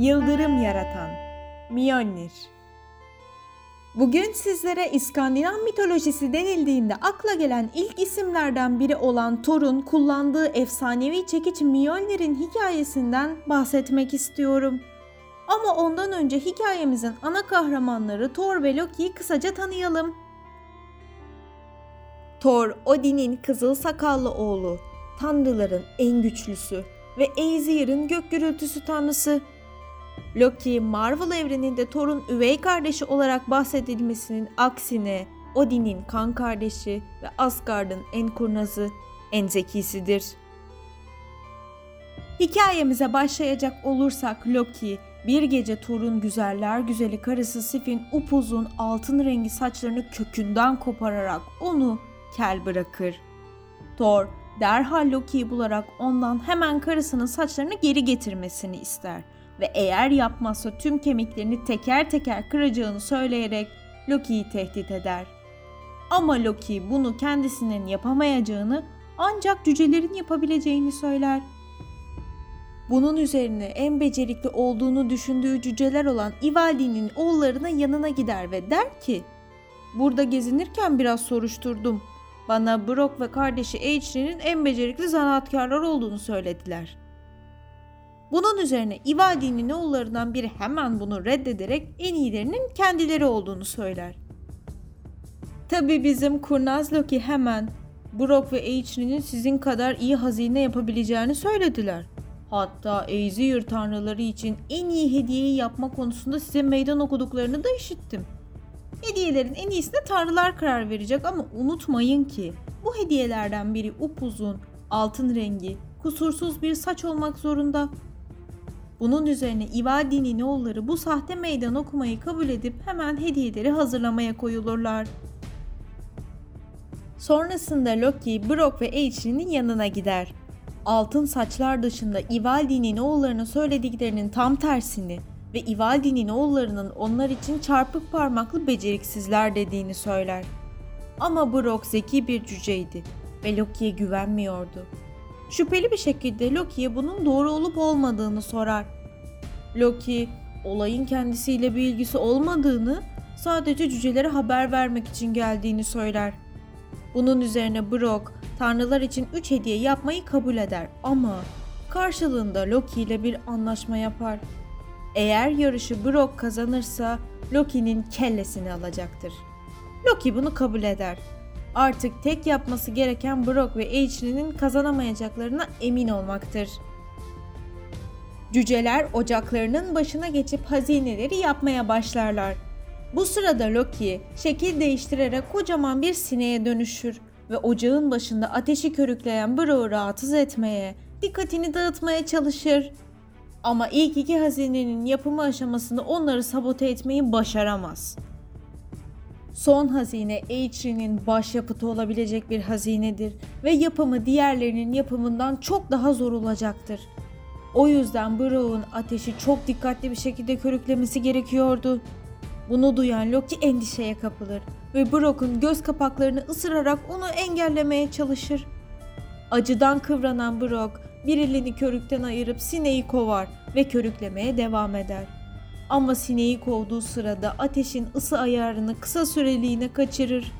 Yıldırım yaratan Mjolnir Bugün sizlere İskandinav mitolojisi denildiğinde akla gelen ilk isimlerden biri olan Thor'un kullandığı efsanevi çekiç Mjolnir'in hikayesinden bahsetmek istiyorum. Ama ondan önce hikayemizin ana kahramanları Thor ve Loki'yi kısaca tanıyalım. Thor, Odin'in kızıl sakallı oğlu, tanrıların en güçlüsü ve Aesir'in gök gürültüsü tanrısı. Loki, Marvel evreninde Thor'un üvey kardeşi olarak bahsedilmesinin aksine Odin'in kan kardeşi ve Asgard'ın en kurnazı, en zekisidir. Hikayemize başlayacak olursak Loki, bir gece Thor'un güzeller güzeli karısı Sif'in upuzun altın rengi saçlarını kökünden kopararak onu kel bırakır. Thor derhal Loki'yi bularak ondan hemen karısının saçlarını geri getirmesini ister ve eğer yapmazsa tüm kemiklerini teker teker kıracağını söyleyerek Loki'yi tehdit eder. Ama Loki bunu kendisinin yapamayacağını ancak cücelerin yapabileceğini söyler. Bunun üzerine en becerikli olduğunu düşündüğü cüceler olan Ivaldi'nin oğullarına yanına gider ve der ki Burada gezinirken biraz soruşturdum. Bana Brock ve kardeşi Aechlin'in en becerikli zanaatkarlar olduğunu söylediler. Bunun üzerine Ivaldi'nin oğullarından biri hemen bunu reddederek en iyilerinin kendileri olduğunu söyler. Tabi bizim kurnaz Loki hemen Brock ve Aechlin'in sizin kadar iyi hazine yapabileceğini söylediler. Hatta Aesir tanrıları için en iyi hediyeyi yapma konusunda size meydan okuduklarını da işittim. Hediyelerin en iyisine tanrılar karar verecek ama unutmayın ki bu hediyelerden biri upuzun, altın rengi, kusursuz bir saç olmak zorunda. Bunun üzerine Ivaldi'nin oğulları bu sahte meydan okumayı kabul edip hemen hediyeleri hazırlamaya koyulurlar. Sonrasında Loki, Brock ve Aechlin'in yanına gider. Altın saçlar dışında Ivaldi'nin oğullarına söylediklerinin tam tersini ve Ivaldi'nin oğullarının onlar için çarpık parmaklı beceriksizler dediğini söyler. Ama Brock zeki bir cüceydi ve Loki'ye güvenmiyordu. Şüpheli bir şekilde Loki'ye bunun doğru olup olmadığını sorar. Loki, olayın kendisiyle bir ilgisi olmadığını, sadece cücelere haber vermek için geldiğini söyler. Bunun üzerine Brock, tanrılar için 3 hediye yapmayı kabul eder ama karşılığında Loki ile bir anlaşma yapar. Eğer yarışı Brock kazanırsa Loki'nin kellesini alacaktır. Loki bunu kabul eder. Artık tek yapması gereken Brock ve Aechlin'in kazanamayacaklarına emin olmaktır. Cüceler ocaklarının başına geçip hazineleri yapmaya başlarlar. Bu sırada Loki şekil değiştirerek kocaman bir sineğe dönüşür ve ocağın başında ateşi körükleyen Brock'u rahatsız etmeye, dikkatini dağıtmaya çalışır. Ama ilk iki hazinenin yapımı aşamasında onları sabote etmeyi başaramaz. Son hazine Aechlin'in başyapıtı olabilecek bir hazinedir ve yapımı diğerlerinin yapımından çok daha zor olacaktır. O yüzden Brock'un ateşi çok dikkatli bir şekilde körüklemesi gerekiyordu. Bunu duyan Loki endişeye kapılır ve Brock'un göz kapaklarını ısırarak onu engellemeye çalışır. Acıdan kıvranan Brock bir elini körükten ayırıp sineği kovar ve körüklemeye devam eder. Ama sineği kovduğu sırada ateşin ısı ayarını kısa süreliğine kaçırır.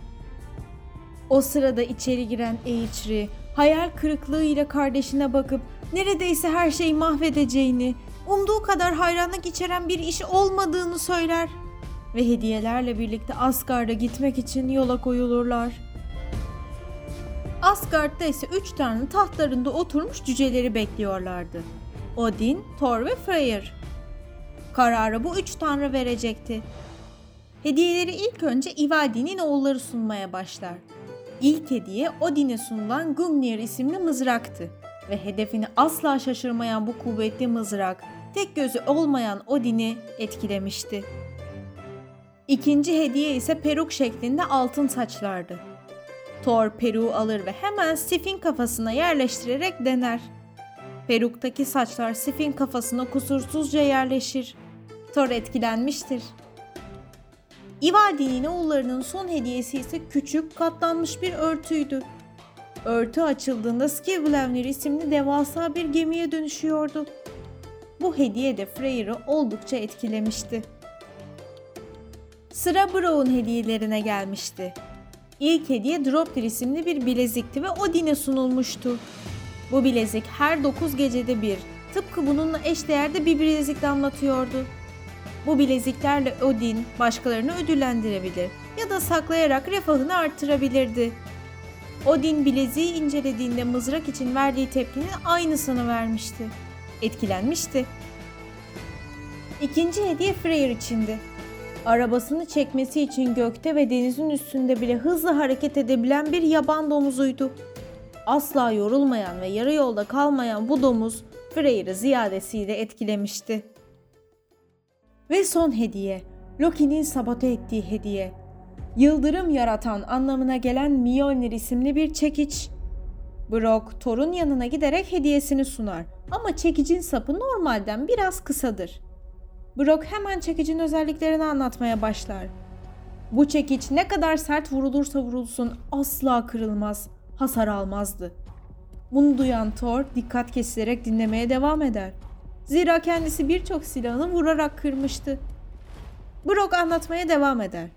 O sırada içeri giren Eichri hayal kırıklığıyla kardeşine bakıp neredeyse her şeyi mahvedeceğini, umduğu kadar hayranlık içeren bir iş olmadığını söyler ve hediyelerle birlikte Asgard'a gitmek için yola koyulurlar. Asgard'da ise üç tanrı tahtlarında oturmuş cüceleri bekliyorlardı. Odin, Thor ve Freyr. Kararı bu üç tanrı verecekti. Hediyeleri ilk önce Ivaldi'nin oğulları sunmaya başlar. İlk hediye Odin'e sunulan Gungnir isimli mızraktı ve hedefini asla şaşırmayan bu kuvvetli mızrak tek gözü olmayan Odin'i etkilemişti. İkinci hediye ise peruk şeklinde altın saçlardı. Thor peruğu alır ve hemen Sif'in kafasına yerleştirerek dener. Peruktaki saçlar Sif'in kafasına kusursuzca yerleşir. Thor etkilenmiştir. Ivaldi'nin oğullarının son hediyesi ise küçük katlanmış bir örtüydü. Örtü açıldığında Skivlenir isimli devasa bir gemiye dönüşüyordu. Bu hediye de Freyr'ı oldukça etkilemişti. Sıra Brown hediyelerine gelmişti. İlk hediye Dropter isimli bir bilezikti ve Odin'e sunulmuştu. Bu bilezik her 9 gecede bir, tıpkı bununla eşdeğerde bir bilezik damlatıyordu. Bu bileziklerle Odin başkalarını ödüllendirebilir ya da saklayarak refahını arttırabilirdi. Odin bileziği incelediğinde mızrak için verdiği tepkinin aynısını vermişti. Etkilenmişti. İkinci hediye Freyr içindi. Arabasını çekmesi için gökte ve denizin üstünde bile hızlı hareket edebilen bir yaban domuzuydu. Asla yorulmayan ve yarı yolda kalmayan bu domuz Freyr'ı ziyadesiyle etkilemişti. Ve son hediye, Loki'nin sabote ettiği hediye. Yıldırım yaratan anlamına gelen Mjolnir isimli bir çekiç. Brock, Thor'un yanına giderek hediyesini sunar ama çekicin sapı normalden biraz kısadır. Brock hemen çekicin özelliklerini anlatmaya başlar. Bu çekiç ne kadar sert vurulursa vurulsun asla kırılmaz, hasar almazdı. Bunu duyan Thor dikkat kesilerek dinlemeye devam eder. Zira kendisi birçok silahını vurarak kırmıştı. Brock anlatmaya devam eder.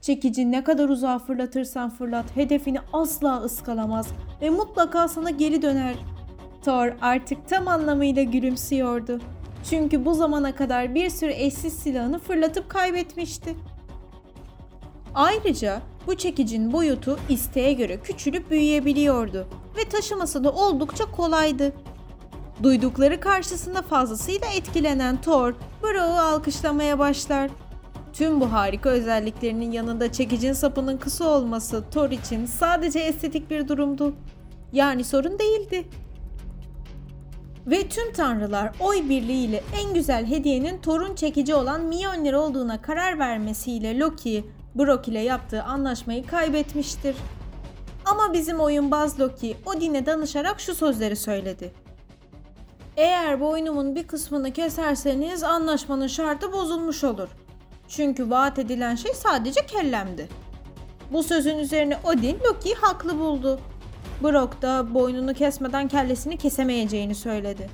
Çekici ne kadar uzağa fırlatırsan fırlat hedefini asla ıskalamaz ve mutlaka sana geri döner. Thor artık tam anlamıyla gülümsüyordu. Çünkü bu zamana kadar bir sürü eşsiz silahını fırlatıp kaybetmişti. Ayrıca bu çekicin boyutu isteğe göre küçülüp büyüyebiliyordu ve taşıması da oldukça kolaydı. Duydukları karşısında fazlasıyla etkilenen Thor, Brock'u alkışlamaya başlar. Tüm bu harika özelliklerinin yanında çekicin sapının kısa olması Thor için sadece estetik bir durumdu. Yani sorun değildi. Ve tüm tanrılar oy birliğiyle en güzel hediyenin Thor'un çekici olan Mjolnir olduğuna karar vermesiyle Loki, Brock ile yaptığı anlaşmayı kaybetmiştir. Ama bizim oyunbaz Loki Odin'e danışarak şu sözleri söyledi. Eğer boynumun bir kısmını keserseniz anlaşmanın şartı bozulmuş olur. Çünkü vaat edilen şey sadece kellemdi. Bu sözün üzerine Odin Loki'yi haklı buldu. Brock da boynunu kesmeden kellesini kesemeyeceğini söyledi.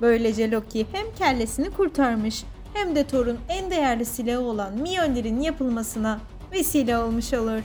Böylece Loki hem kellesini kurtarmış hem de Thor'un en değerli silahı olan Mjolnir'in yapılmasına vesile olmuş olur.